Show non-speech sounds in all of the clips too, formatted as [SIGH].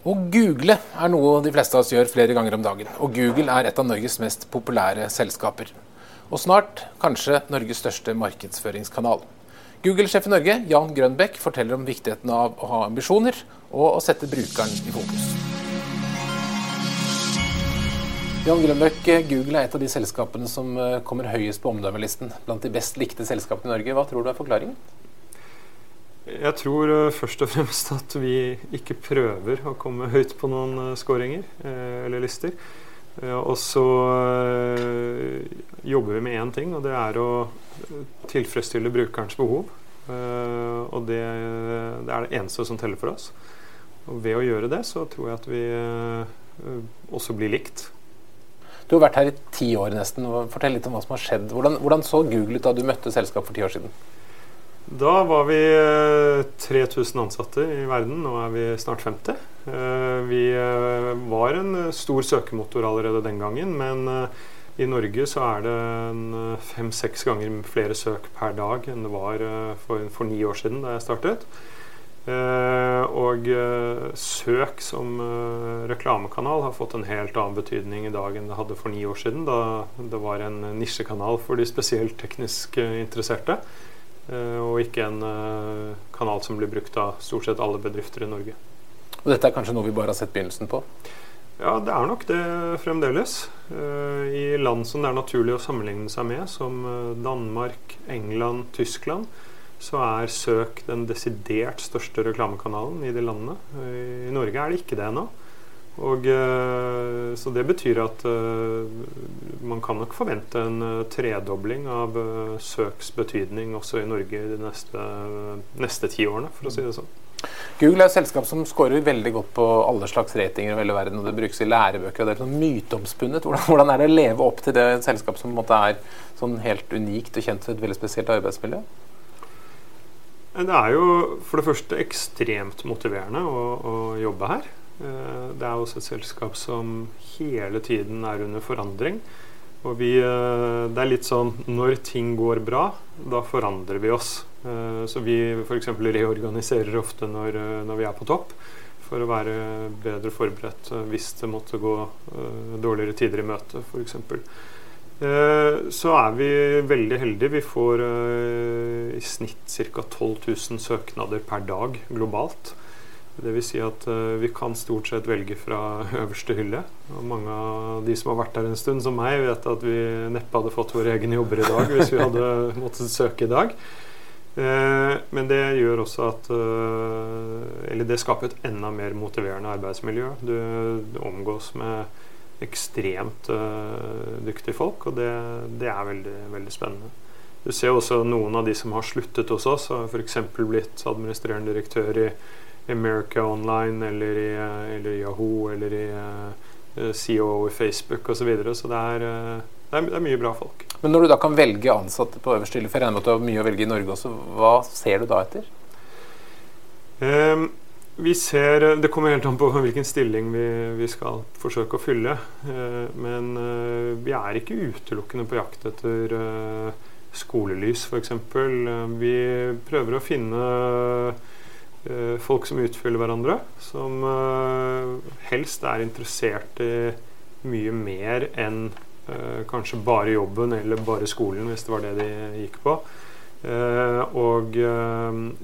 Å google er noe de fleste av oss gjør flere ganger om dagen. Og Google er et av Norges mest populære selskaper. Og snart kanskje Norges største markedsføringskanal. Google-sjef i Norge, Jan Grønbekk, forteller om viktigheten av å ha ambisjoner og å sette brukeren i fokus. Jan Grønbekk, Google er et av de selskapene som eh, kommer høyest på omdømmelisten blant de best likte selskapene i Norge. Hva tror du er forklaringen? Jeg tror uh, først og fremst at vi ikke prøver å komme høyt på noen skåringer scoringer uh, eller lister. og så jobber vi med én ting, og det er å tilfredsstille brukerens behov. og det, det, er det eneste som teller for oss. Og ved å gjøre det, så tror jeg at vi også blir likt. Du har vært her i ti år nesten. Fortell litt om hva som har skjedd. Hvordan, hvordan så Google ut da du møtte selskapet for ti år siden? Da var vi 3000 eh, ansatte i verden. Nå er vi snart 50. Eh, vi eh, var en stor søkemotor allerede den gangen, men i Norge så er det fem-seks ganger flere søk per dag enn det var for, for ni år siden da jeg startet. Og søk som reklamekanal har fått en helt annen betydning i dag enn det hadde for ni år siden, da det var en nisjekanal for de spesielt teknisk interesserte. Eh, og ikke en eh, kanal som blir brukt av stort sett alle bedrifter i Norge. Og dette er kanskje noe vi bare har sett begynnelsen på? Ja, det er nok det fremdeles. Eh, I land som det er naturlig å sammenligne seg med, som Danmark, England, Tyskland, så er søk den desidert største reklamekanalen i de landene. I Norge er det ikke det ennå. Og, uh, så det betyr at uh, man kan nok forvente en uh, tredobling av søks betydning også i Norge de neste, neste ti årene, for å si det sånn. Google er et selskap som scorer veldig godt på alle slags ratinger over hele verden. og Det brukes i lærebøker. og Det er sånn myteomspunnet. Hvordan, hvordan, er det å leve opp til det selskap som er sånn helt unikt og kjent for et veldig spesielt arbeidsmiljø? Det er jo for det første ekstremt motiverende å, å jobbe her. Eh, det er også et selskap som hele tiden er under forandring. Og vi, eh, det er litt sånn når ting går bra, da forandrer vi oss. Eh, så vi f.eks. reorganiserer ofte når, når, vi er på topp, for å være bedre forberedt hvis det måtte gå dårligere tider i møte, f.eks. Så er vi veldig heldige. Vi får i snitt ca. 12 000 søknader per dag globalt. Dvs. Si at uh, vi kan stort sett velge fra [LAUGHS] øverste hylle. Og mange av de som har vært der en stund, som meg, vet at vi neppe hadde fått våre egne jobber i dag hvis vi hadde [LAUGHS] måttet søke i dag. Uh, men det gjør også at uh, Eller det skaper et enda mer motiverende arbeidsmiljø. Du, du omgås med ekstremt dyktige folk, og det, det er veldig, veldig spennende. Du ser også noen av de som har sluttet hos oss, har f.eks. blitt administrerende direktør i America Online eller i, eller i Yahoo eller i uh, eh, CEO i Facebook osv. Så, videre. så det er, det, er, det er, mye bra folk. Men når du da kan velge ansatte på øverste hylle, for jeg regner med at du har mye å velge i Norge også, hva ser du da etter? Um, vi ser, Det kommer helt an på [LAUGHS] hvilken stilling vi, vi skal forsøke å fylle. Uh, men uh, vi er ikke utelukkende på jakt etter uh, skolelys, f.eks. Vi prøver å finne Eh, folk som utfyller hverandre. Som eh, helst er interessert i mye mer enn eh, kanskje bare jobben eller bare skolen, hvis det var det de gikk på. og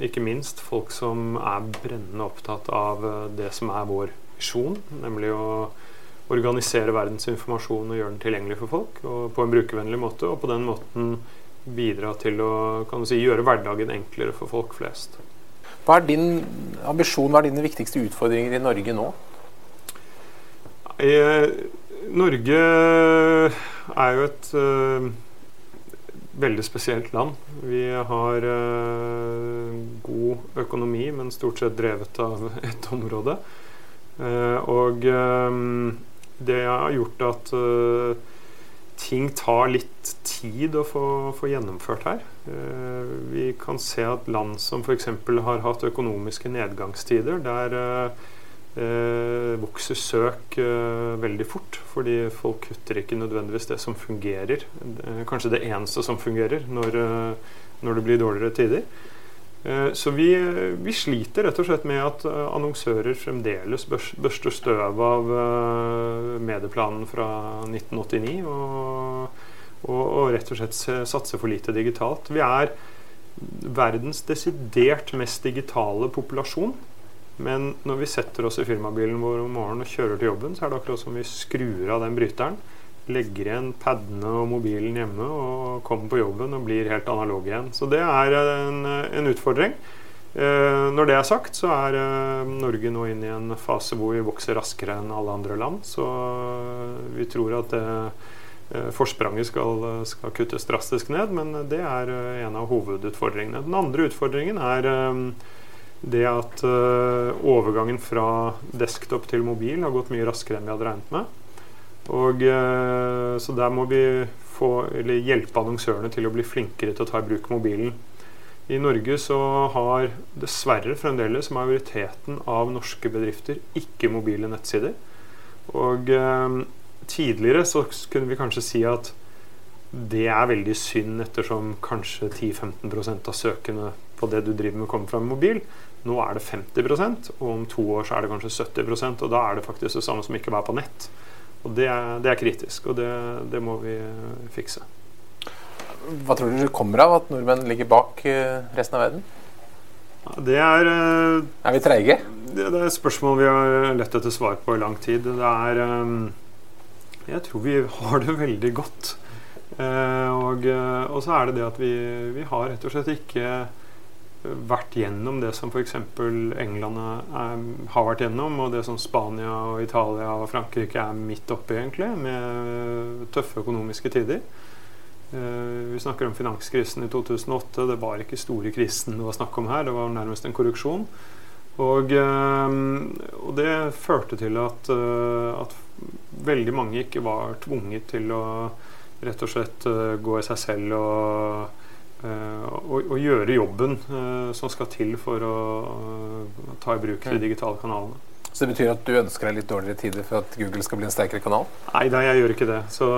ikke minst folk som er brennende opptatt av det som er vår visjon, nemlig å organisere verdens informasjon og gjøre den tilgjengelig for folk på en brukervennlig måte. Og på den måten bidra til å si, gjøre hverdagen enklere for folk flest. Hva er din ambisjon, hva er dine viktigste utfordringer i Norge nå? I, Norge er jo et uh, veldig spesielt land. Vi har uh, god økonomi, men stort sett drevet av [LAUGHS] ett område. Uh, og det har gjort at ting tar litt tid å få, få gjennomført her. Eh, vi kan se at land som f.eks. har hatt økonomiske nedgangstider, der eh, vokser søk eh, veldig fort. Fordi folk kutter ikke nødvendigvis det som fungerer. Kanskje det eneste som fungerer når, når det blir dårligere tider. Eh, så vi, vi, sliter rett og slett med at eh, annonsører fremdeles børster støv av medieplanen fra 1989. Og, og, og, rett og slett satser for lite digitalt. Vi er verdens desidert mest digitale populasjon. Men når vi setter oss i firmabilen vår om morgenen og kjører til jobben, så er det akkurat som vi skrur av den bryteren, legger igjen padene og mobilen hjemme og kommer på jobben og blir helt analog igjen. Så det er en, en utfordring. Eh, når det er sagt, så er eh, Norge nå inne i en fase hvor vi vokser raskere enn alle andre land. Så vi tror at det eh, forspranget skal, skal, kuttes drastisk ned, men det er eh, en av hovedutfordringene. Den andre utfordringen er eh, det at overgangen fra desktop til mobil har gått mye raskere enn vi hadde regnet med. Og, uh, så der må vi få, hjelpe annonsørene til å bli flinkere til å ta i bruk mobilen. I Norge så har dessverre fremdeles majoriteten av norske bedrifter ikke mobile nettsider. Og uh, tidligere så kunne vi kanskje si at det er veldig synd ettersom kanskje 10-15% av søkene på det du driver med, kommer fra mobil. Nå er det 50 og om to år så er det kanskje 70% og da er det faktisk det samme som ikke å være på nett. Og det er, det er kritisk, og det, det, må vi eh, fikse. Hva tror du det kommer av at nordmenn ligger bak eh, resten av verden? Det er eh, Er vi treige? Det, det er et spørsmål vi har lett etter svar på i lang tid. Det er Jeg tror vi har det veldig godt. Og, og så er det det at vi, vi har rett og slett ikke vært gjennom det som f.eks. England er, har vært gjennom, og det som Spania og Italia og Frankrike er midt oppi, egentlig, med tøffe økonomiske tider. Uh, vi snakker om finanskrisen i 2008. Det var ikke store krisen det var snakk om her, det var nærmest en korruksjon. Og, uh, og det førte til at, uh, at, veldig mange ikke var tvunget til å rett og slett gå i seg selv og å, og, gjøre jobben uh, som skal til for å uh, ta i bruk de digitale kanalene. Så det betyr at du ønsker deg litt dårligere tider for at Google skal bli en sterkere kanal? Nei, nei jeg gjør ikke det. Så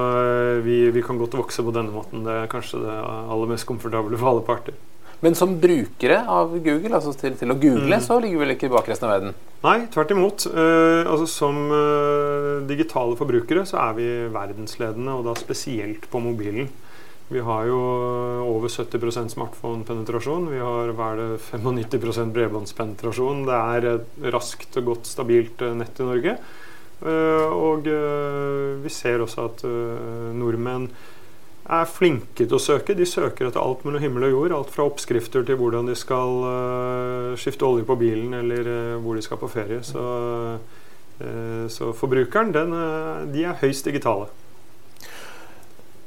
vi, vi, kan godt vokse på denne måten. Det er kanskje det aller mest komfortable for alle parter. Men som brukere av Google, altså til, til å google, mm. så ligger vi vel ikke bak resten av verden? Nei, tvert imot. altså Som digitale forbrukere så er vi verdensledende, og da spesielt på mobilen. Vi har jo over 70 smartphone-penetrasjon. Vi har det, 95% bredbåndspenetrasjon. Det er et raskt og godt, stabilt eh, nett i Norge. Eh, og eh, vi ser også at nordmenn er flinke til å søke. De søker etter alt mellom himmel og jord. Alt fra oppskrifter til hvordan de skal skifte olje på bilen, eller hvor de skal på ferie. Så, så forbrukeren, den, de er høyst digitale.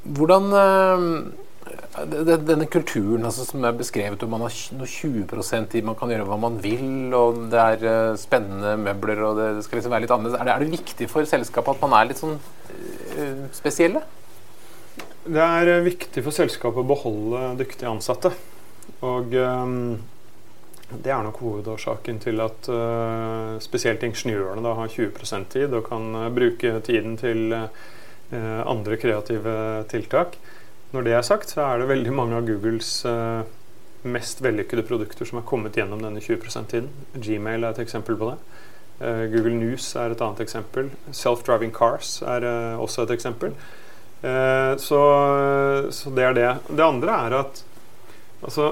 Hvordan eh, denne kulturen altså, som er beskrevet, og man har noe 20% i man kan gjøre hva man vil, og det er uh, spennende møbler, og det, skal liksom være litt annerledes. Er det, er det, viktig for selskapet at man er litt sånn uh, spesielle? Det er viktig for selskapet å beholde dyktige ansatte. Og um, det er nok hovedårsaken til at uh, spesielt ingeniørene da har 20% tid og kan bruke tiden til Eh, andre kreative tiltak. Når det er sagt, så er det veldig mange av Googles eh, mest vellykkede produkter som er kommet gjennom denne 20 %-tiden. Gmail er et eksempel på det. Eh, Google News er et annet eksempel. Self-driving cars er også et eksempel. Så, så, det er det. Det andre er at altså,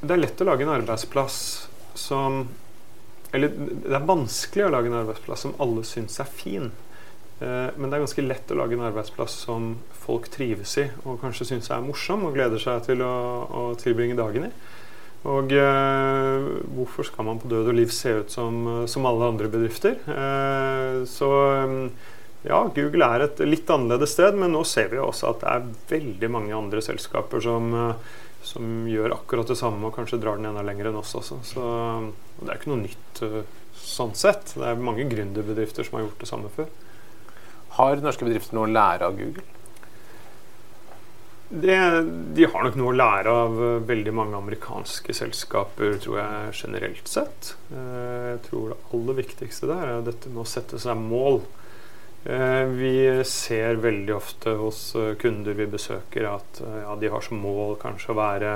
det er lett å lage en arbeidsplass som Eller det er vanskelig å lage en arbeidsplass som alle syns er fin. Eh, men det er ganske lett å lage en arbeidsplass som folk trives i og kanskje syns er morsom og gleder seg til å, å tilbringe dagen i. Og eh, hvorfor skal man på død og liv se ut som, som alle andre bedrifter? Eh, så ja, Google er et litt annerledes sted, men nå ser vi også at det er veldig mange andre selskaper som, som gjør akkurat det samme og kanskje drar den enda lenger enn oss også. Så det er ikke noe nytt sånn sett. Det er mange gründerbedrifter som har gjort det samme før. Har norske bedrifter noe å lære av Google? Det, de har nok noe å lære av eh, veldig mange amerikanske selskaper, tror jeg, generelt sett. Eh, jeg tror det aller viktigste der er dette med å sette seg mål. Eh, vi ser veldig ofte hos kunder vi besøker at ja, de har som mål kanskje å være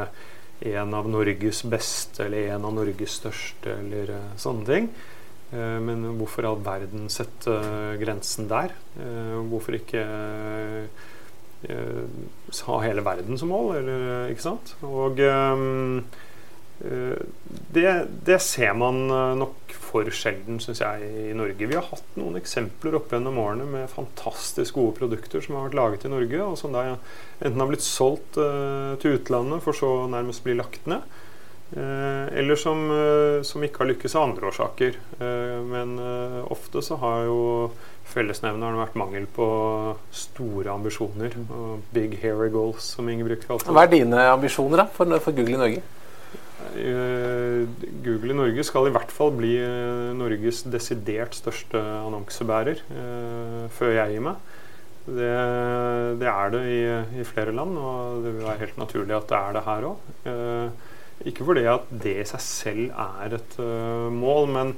en av Norges beste eller en av Norges største eller sånne ting. Uh, men hvorfor i all verden sette grensen der? hvorfor ikke ha hele verden som mål, eller, ikke sant? Og det, det, ser man nok for sjelden, syns jeg, i Norge. Vi har hatt noen eksempler opp gjennom årene med fantastisk gode produkter som har vært laget i Norge, og som da enten har blitt solgt til utlandet for så nærmest bli lagt ned. Uh, eller som, uh, som, ikke har lykkes av andre årsaker. men ofte så har jo fellesnevneren vært mangel på store ambisjoner. Og big hairy goals, som Ingebrigt kalte det. Hva er dine ambisjoner da, for, for Google i Norge? Eh, Google i Norge skal i hvert fall bli eh, Norges desidert største annonsebærer før jeg gir meg. Det, det er det i, i, flere land, og det vil være helt naturlig at det er det her òg. Ikke fordi at det i seg selv er et uh, mål, men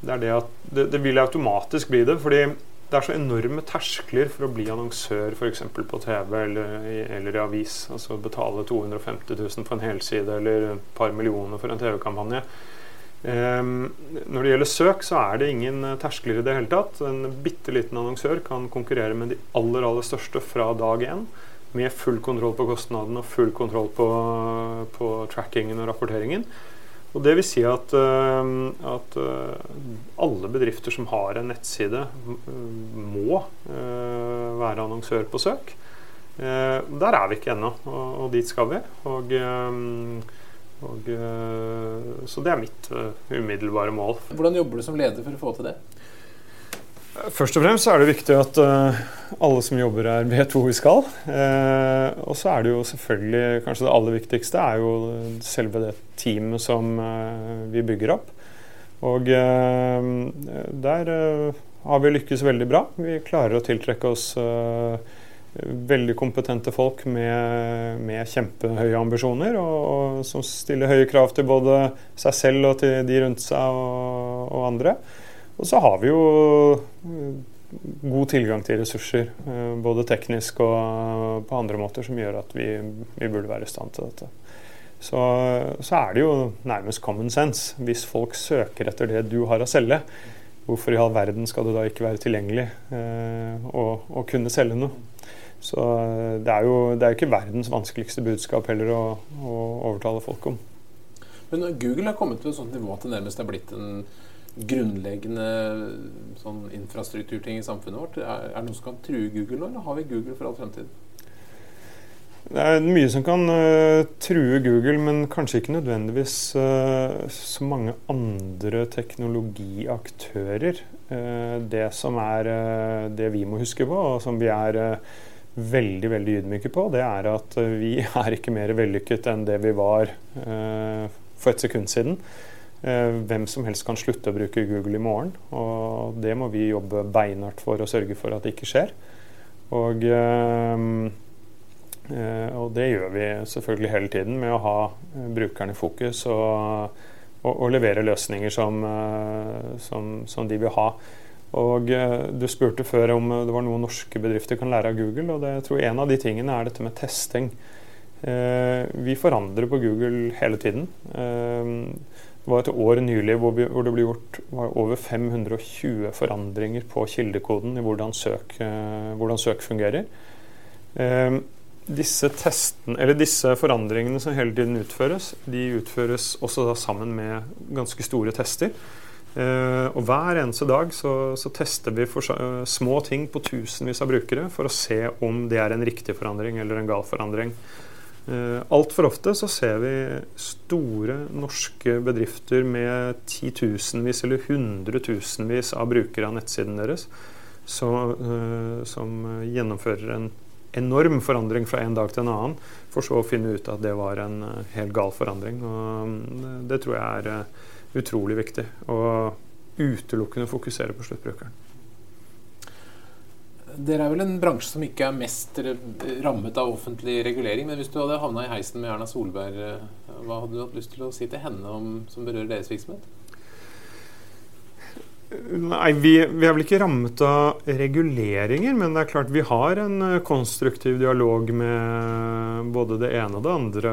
det er det at det, det vil automatisk bli det. fordi det er så enorme terskler for å bli annonsør f.eks. på TV eller, eller, i avis. Altså betale 250 000 for en helside eller et par millioner for en TV-kampanje. Um, når det gjelder søk, så er det ingen terskler i det hele tatt. En bitte liten annonsør kan konkurrere med de aller, aller største fra dag én. Med full kontroll på kostnadene og full kontroll på, på trackingen og rapporteringen. Og Det vil si at, eh, at, eh, alle bedrifter som har en nettside, må eh, være annonsør på søk. Der er vi ikke ennå, og, og dit skal vi. Og, og, så det er mitt umiddelbare mål. Hvordan jobber du som leder for å få til det? Først og fremst er det viktig at uh, alle som jobber her, vet hvor vi skal. Eh, og så er det jo selvfølgelig kanskje det aller viktigste er jo selve det teamet som eh, vi bygger opp. Og der har vi lykkes veldig bra. Vi klarer å tiltrekke oss veldig kompetente folk med, med kjempehøye ambisjoner, og, og, som stiller høye krav til både seg selv og til de rundt seg og, og andre. Og så har vi jo eh, god tilgang til ressurser, eh, både teknisk og på andre måter, som gjør at vi, vi burde være i stand til dette. Så, så, er det jo nærmest common sense. Hvis folk søker etter det du har å selge, hvorfor i all verden skal du da ikke være tilgjengelig eh, og, og, kunne selge noe? Så eh, det er jo det er ikke verdens vanskeligste budskap heller å, å overtale folk om. Men Google har kommet til et sånt nivå at det nærmest er blitt en grunnleggende sånn infrastrukturting i samfunnet vårt? Er, er det noe som kan true Google nå, eller har vi Google for all fremtid? Det er mye som kan uh, true Google, men kanskje ikke nødvendigvis uh, så mange andre teknologiaktører. Uh, det som er det vi må huske på, og som vi er veldig veldig ydmyke på, det er at vi [LAUGHS] er ikke mer vellykket enn det vi var for et sekund siden. Eh, hvem som helst kan slutte å bruke Google i morgen. Og det må vi jobbe beinhardt for å sørge for at det ikke skjer. Og, eh, eh, og det gjør vi selvfølgelig hele tiden med å ha brukerne i fokus og, og, og levere løsninger som, som, som, de vil ha. Og Du spurte før om det var noe norske bedrifter kan lære av Google. og det, jeg tror En av de tingene er dette med testing. Vi forandrer på Google hele tiden. Det var et år nylig hvor, det ble gjort over 520 forandringer på kildekoden i hvordan søk, eh, hvordan søk fungerer. Eh, disse, testen, disse, forandringene som hele tiden utføres, de utføres også sammen med ganske store tester. Eh, og Hver eneste dag så, så tester vi for, uh, små ting på tusenvis av brukere for å se om det er en riktig forandring eller en gal forandring. Uh, Altfor ofte så ser vi store norske bedrifter med titusenvis eller hundretusenvis av brukere av nettsiden deres, så, uh, som gjennomfører en enorm forandring fra en dag til en annen, for så å finne ut at det var en uh, helt gal forandring. Og det tror jeg er utrolig viktig. Å utelukkende fokusere på sluttbrukeren. Dere er vel en bransje som ikke er mest rammet av offentlig regulering. Men hvis du hadde havna i heisen med Erna Solberg, eh, hva hadde du hatt lyst til å si til henne om, som berører deres virksomhet? Nei, vi, vi, er vel ikke rammet av reguleringer, men det er klart vi har en eh, konstruktiv dialog med både det ene og det andre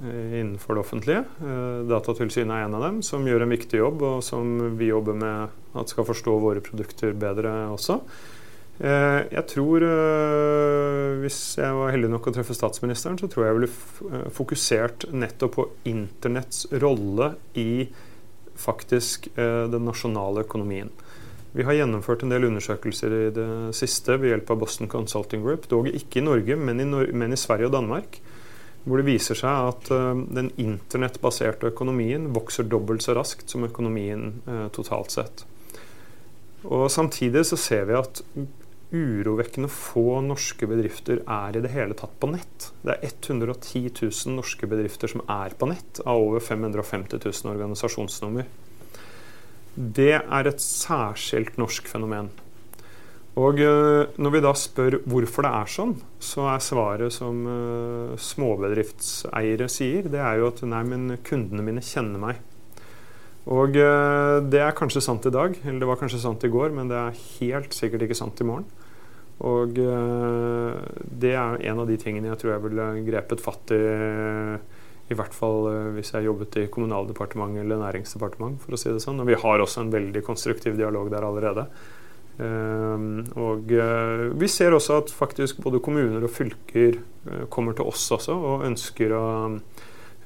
eh, innenfor det offentlige. Eh, Datatilsynet er en av dem, som gjør en viktig jobb, og som vi jobber med at skal forstå våre produkter bedre også. Jeg tror, Hvis jeg var heldig nok å treffe statsministeren, så tror jeg jeg ville fokusert nettopp på internetts rolle i faktisk eh, den nasjonale økonomien. Vi har gjennomført en del undersøkelser i det siste ved hjelp av Boston Consulting Group, dog ikke i Norge, men i, Nor men i Sverige og Danmark. Hvor det viser seg at uh, den internettbaserte økonomien vokser dobbelt så raskt som økonomien uh, totalt sett. Og Samtidig så ser vi at urovekkende få norske bedrifter er i det hele tatt på nett. Det er 110 000 norske bedrifter som er på nett, av over 550 000 organisasjonsnummer. Det er et særskilt norsk fenomen. Og uh, når vi da spør hvorfor det er sånn, så er svaret som uh, småbedriftseiere sier, det er jo at nei, men kundene mine kjenner meg. Og uh, det er kanskje sant i dag, eller det var kanskje sant i går, men det er helt sikkert ikke sant i morgen. Og eh, det er en av de tingene jeg tror jeg ville grepet fatt i, i hvert fall eh, hvis jeg jobbet i Kommunaldepartementet eller Næringsdepartementet, for å si det sånn. Og vi har også en veldig konstruktiv dialog der allerede. Og vi ser også at faktisk både kommuner og fylker kommer til oss også og ønsker å,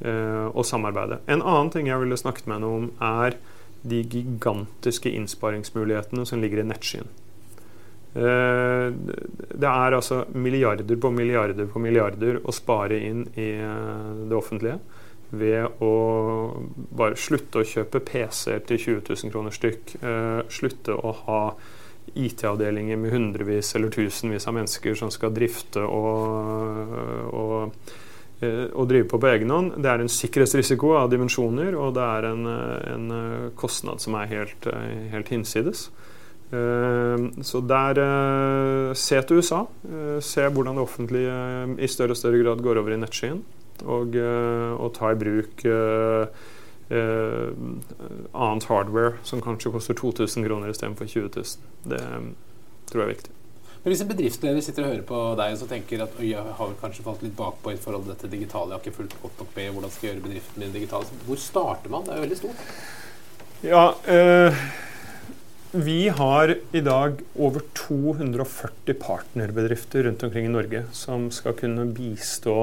uh, å samarbeide. En annen ting jeg ville snakket med henne om, er de gigantiske innsparingsmulighetene som ligger i nettskyen. Eh, det er altså milliarder på milliarder på milliarder å spare inn i eh, det offentlige ved å bare slutte å kjøpe PC-er til 20 000 kroner stykk. Eh, slutte å ha IT-avdelinger med hundrevis eller tusenvis av mennesker som skal drifte og, og, og drive på på egen hånd. Det er en sikkerhetsrisiko av dimensjoner, og det er en, en kostnad som er helt, helt hinsides. Eh, så der eh, Se til USA. Eh, se hvordan det offentlige i større og større grad går over i nettskyen. Og, og ta i bruk annet hardware som kanskje koster 2000 kroner istedenfor 20 000. Det tror jeg er viktig. Men Hvis en bedriftsleder sitter og hører på deg og så tenker at jeg har kanskje falt litt bakpå i forhold til dette digitale, jeg har ikke fulgt godt nok med hvordan skal jeg gjøre bedriften min digital, hvor starter man? Det er jo veldig stort. Ja, øh vi har i dag over 240 partnerbedrifter rundt omkring i Norge som skal kunne bistå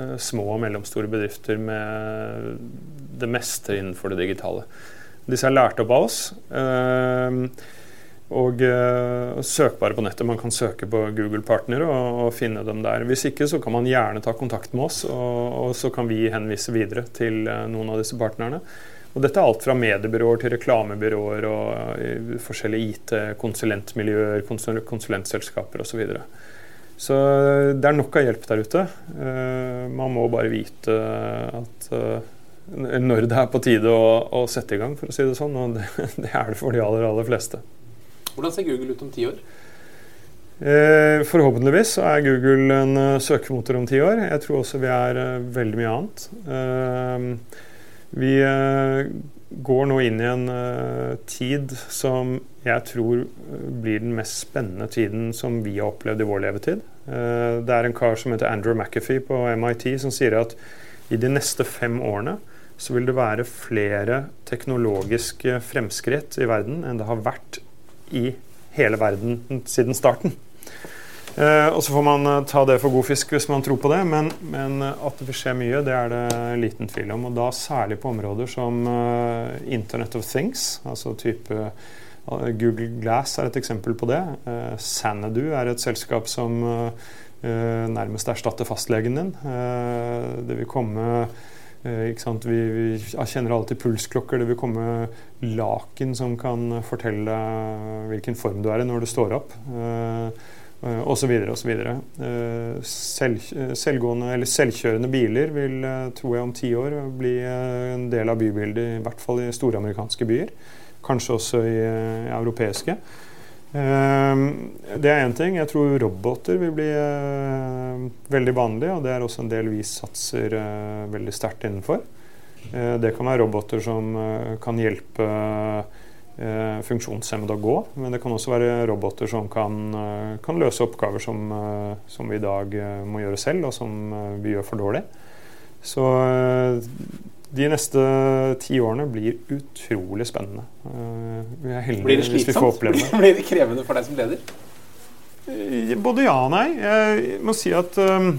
eh, små og mellomstore bedrifter med det meste innenfor det digitale. Disse er lært opp av oss. Eh, og uh, søkbare på nettet. Man kan søke på Google Partner og, og, finne dem der. Hvis ikke så kan man gjerne ta kontakt med oss, og, og så kan vi henvise videre til uh, noen av disse partnerne. Og dette er alt fra mediebyråer til reklamebyråer og uh, forskjellige IT-konsulentmiljøer, konsulentselskaper osv. Så, videre. så eh, det er nok av hjelp der ute. Man må bare vite at når det er på tide å, å, sette i gang, for å si det sånn. Og [LAUGHS] det, det er det for de aller, aller fleste. Hvordan ser Google ut om ti år? Eh, forhåpentligvis så er Google en uh, søkemotor om ti år. Jeg tror også vi er uh, veldig mye annet. Uh, vi eh, går nå inn i en tid som jeg tror eh, blir den mest spennende tiden som vi har opplevd i vår levetid. Det er en kar som heter Andrew McAfee på MIT som sier at i de neste fem årene så vil det være flere teknologiske fremskritt i verden enn det har vært i hele verden siden starten. Uh, og Så får man uh, ta det for god fisk hvis man tror på det, men, men, uh, at det vil skje mye, det er det liten tvil om. Og da særlig på områder som Internet of Things, altså type Google Glass er et eksempel på det. Sanadu er et selskap som nærmest erstatter fastlegen din. det vil komme vi, vi, kjenner alle til pulsklokker. Det vil komme laken som kan fortelle hvilken form du er i når du står opp. osv. osv. Selv, selvgående eller selvkjørende biler vil, eh, tror jeg, om ti år bli eh, en del av bybildet, i hvert fall i store amerikanske byer. Kanskje også i, eh, europeiske. Det er én ting. Jeg tror roboter vil bli veldig vanlig, og det er også en del vi satser veldig sterkt innenfor. Det kan være roboter som kan hjelpe eh, funksjonshemmede å gå. Men det kan også være roboter som kan, eh, kan løse oppgaver som, eh, som, vi i dag eh, må gjøre selv, og som eh, vi gjør for dårlig. Så de neste ti årene blir utrolig spennende. vi er heldige blir det hvis vi får oppleve det. [LAUGHS] blir det krevende for deg som leder? Både ja og nei. Jeg må si at um,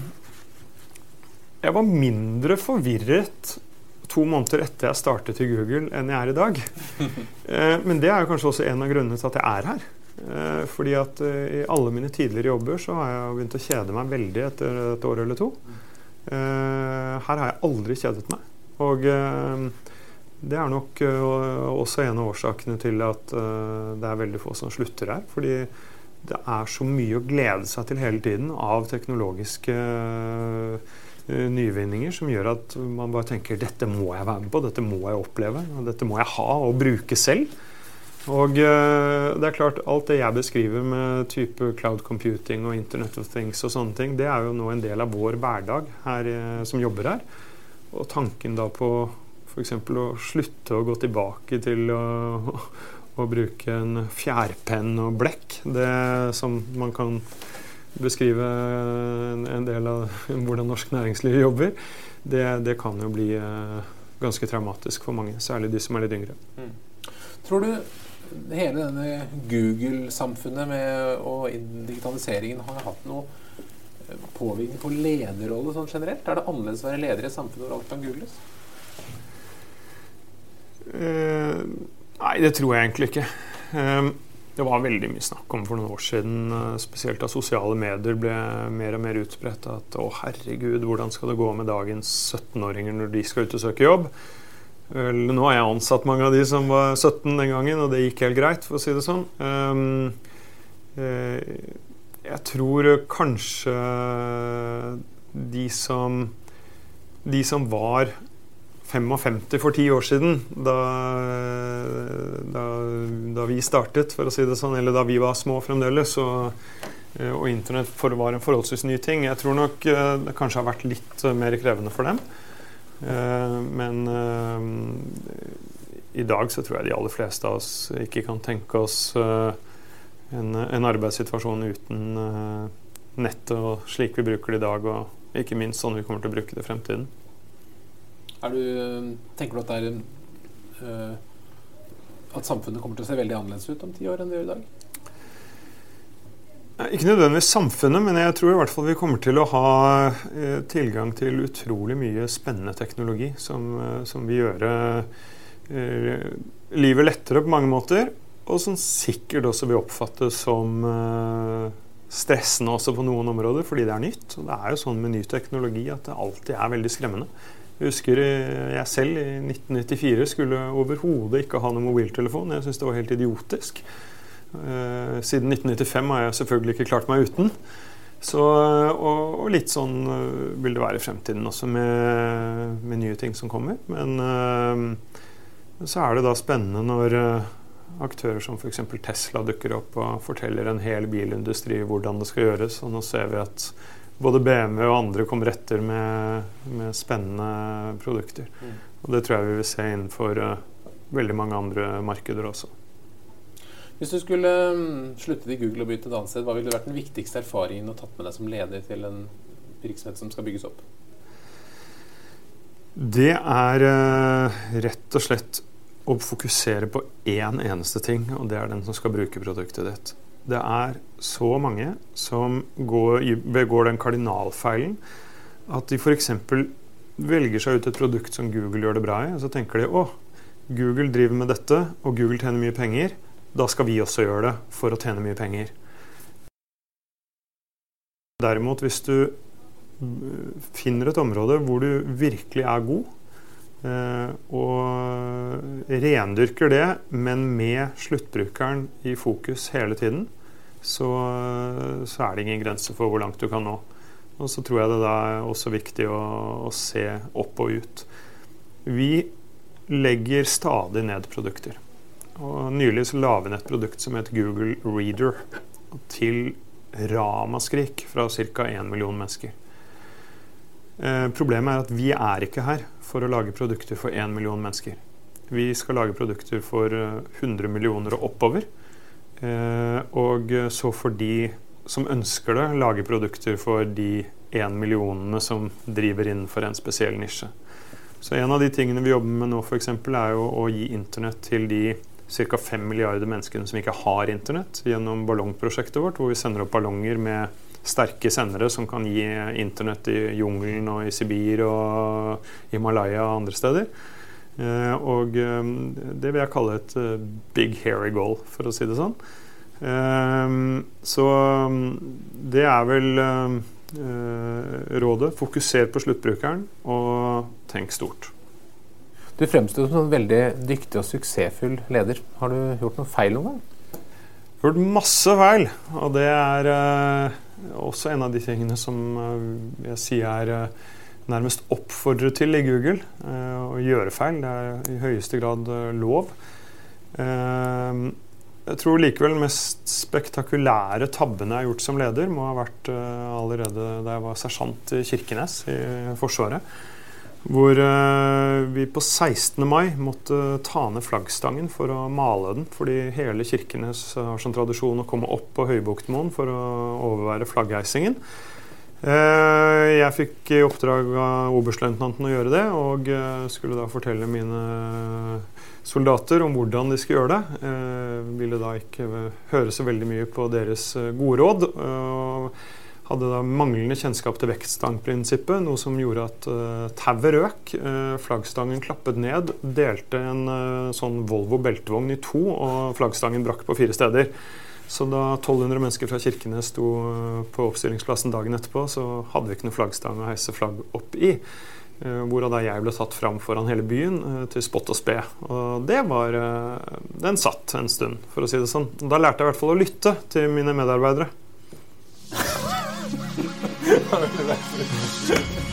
jeg var mindre forvirret to måneder etter jeg startet i Google, enn jeg er i dag. [LAUGHS] Eh, men det er jo kanskje også en av grunnene til at jeg er her. Eh, fordi at eh, i alle mine tidligere jobber så har jeg begynt å kjede meg veldig etter et år eller to. Her har jeg aldri kjedet meg. Og det er nok også en av årsakene til at det er veldig få som slutter her. Fordi det er så mye å glede seg til hele tiden av teknologiske Eh, nyvinninger som gjør at man bare tenker dette må jeg være med på, dette må jeg oppleve, dette må jeg ha og bruke selv. Og det er klart, alt det jeg beskriver med type cloud computing og Internet of Things og sånne ting, det er jo nå en del av vår hverdag her som jobber her. Og tanken da på f.eks. å slutte å gå tilbake til å, [LAUGHS] å bruke en fjærpenn og blekk, det som man kan beskrive en, del av [LAUGHS] hvordan norsk næringsliv jobber, det, det kan jo bli eh, ganske traumatisk for mange. Særlig de som er litt yngre. Mm. Tror du hele denne Google-samfunnet og digitaliseringen har hatt noe påvirkning på lederrolle sånn generelt? Er det annerledes å være leder i et samfunn hvor alt kan googles? Uh, nei, det tror jeg egentlig ikke. Uh, det var veldig mye snakk om for noen år siden, eh, spesielt da sosiale medier ble mer og mer utbredt, at å herregud, hvordan skal det gå med dagens 17-åringer når de skal ut og søke jobb? Nå har jeg ansatt mange av de som var 17 den gangen, og det gikk helt greit, for å si det sånn. Um, jeg tror kanskje de som, de som var 55 for ti år siden, da, da, da, vi startet, for å si det sånn, eller da vi var små fremdeles, og, eh, og internett var en forholdsvis ny ting. Jeg tror nok eh, det kanskje har vært litt eh, mer krevende for dem. Men i dag så tror jeg de aller fleste av oss ikke kan tenke oss en, en arbeidssituasjon uten nett og slik vi bruker det i dag, og ikke minst sånn vi kommer til å bruke det i fremtiden. Du, tenker du at, er, uh, at samfunnet kommer til å se veldig annerledes ut om ti år enn det gjør i dag? Ikke nødvendigvis samfunnet, men jeg tror i hvert fall vi kommer til å ha eh, tilgang til utrolig mye spennende teknologi som, eh, som vil gjøre eh, livet lettere på mange måter, og som sikkert også vil oppfattes som eh, stressende også på noen områder, fordi det er nytt. Og det er jo sånn med ny teknologi at det alltid er veldig skremmende. Jeg husker jeg selv i 1994 skulle overhodet ikke ha noen mobiltelefon. Jeg syntes det var helt idiotisk. Eh, siden 1995 har jeg selvfølgelig ikke klart meg uten. Så, og, og, litt sånn eh, vil det være i fremtiden også med, med nye ting som kommer. Men så er det da spennende når aktører som f.eks. Tesla dukker opp og forteller en hel bilindustri hvordan det skal gjøres. Og nå ser vi at både BMW og andre kommer etter med, med spennende produkter. Mm. Og det tror jeg vi vil se innenfor uh, veldig mange andre markeder også. Hvis du skulle um, sluttet i Google og begynt et annet sted, hva ville vært den viktigste erfaringen og tatt med deg som leder til en virksomhet som skal bygges opp? Det er uh, rett og slett å fokusere på én eneste ting, og det er den som skal bruke produktet ditt det er så mange som går, begår den kardinalfeilen at de f.eks. velger seg ut et produkt som Google gjør det bra i, og så tenker de å, Google driver med dette, og Google tjener mye penger. Da skal vi også gjøre det for å tjene mye penger. Derimot, hvis du finner et område hvor du virkelig er god, og rendyrker det, men med sluttbrukeren i fokus hele tiden, så, så, er det ingen grense for hvor langt du kan nå. Og så tror jeg det er også viktig å, å se opp og ut. Vi legger stadig ned produkter. Og Nylig så la vi ned et produkt som het Google Reader, til ramaskrik fra ca. 1 million mennesker. Eh, problemet er at vi er ikke her for å lage produkter for én million mennesker. Vi skal lage produkter for 100 millioner og oppover. Og så får de som ønsker det, lage produkter for de én millionene som driver innenfor en spesiell nisje. Så en av de tingene vi jobber med nå, f.eks., er jo å gi internett til de ca. 5 milliarder menneskene som ikke har internett, gjennom ballongprosjektet vårt, hvor vi sender opp ballonger med sterke sendere som kan gi internett i jungelen og i Sibir og Himalaya og andre steder. Eh, og eh, det vil jeg kalle et eh, big hairy goal, for å si det sånn. Så det er vel rådet. Fokuser på sluttbrukeren, og tenk stort. Du fremstår som en veldig dyktig og suksessfull leder. Har du gjort noe feil noen gang? Gjort masse feil, og det er også en av de tingene som eh, jeg sier er eh, nærmest oppfordret til i Google. Eh, å gjøre feil. Det er i høyeste grad lov. Jeg tror likevel mest spektakulære tabbene jeg har gjort som leder, må ha vært allerede da jeg var sersjant i Kirkenes i Forsvaret. Hvor uh, vi på 16. mai måtte ta ned flaggstangen for å male den. Fordi hele Kirkenes har som tradisjon å komme opp på Høybuktmoen for å overvære flaggheisingen. Uh, jeg fikk i oppdrag av oberstløytnanten å gjøre det, og uh, skulle da fortelle mine soldater om hvordan de skulle gjøre det. ville da ikke høre så veldig mye på deres gode råd. Uh, hadde da manglende kjennskap til vektstangprinsippet, noe som gjorde at uh, tauet røk. Uh, flaggstangen klappet ned, delte en uh, sånn Volvo beltevogn i to, og flaggstangen brakk på fire steder. Så da 1200 mennesker fra Kirkenes sto på oppstillingsplassen dagen etterpå, så hadde vi ikke noe flaggstang å heise flagg opp i. Hvorav da jeg ble tatt fram foran hele byen til spott og spe. Og det var Den satt en stund, for å si det sånn. Da lærte jeg i hvert fall å lytte til mine medarbeidere. [LAUGHS] [LAUGHS] Ja.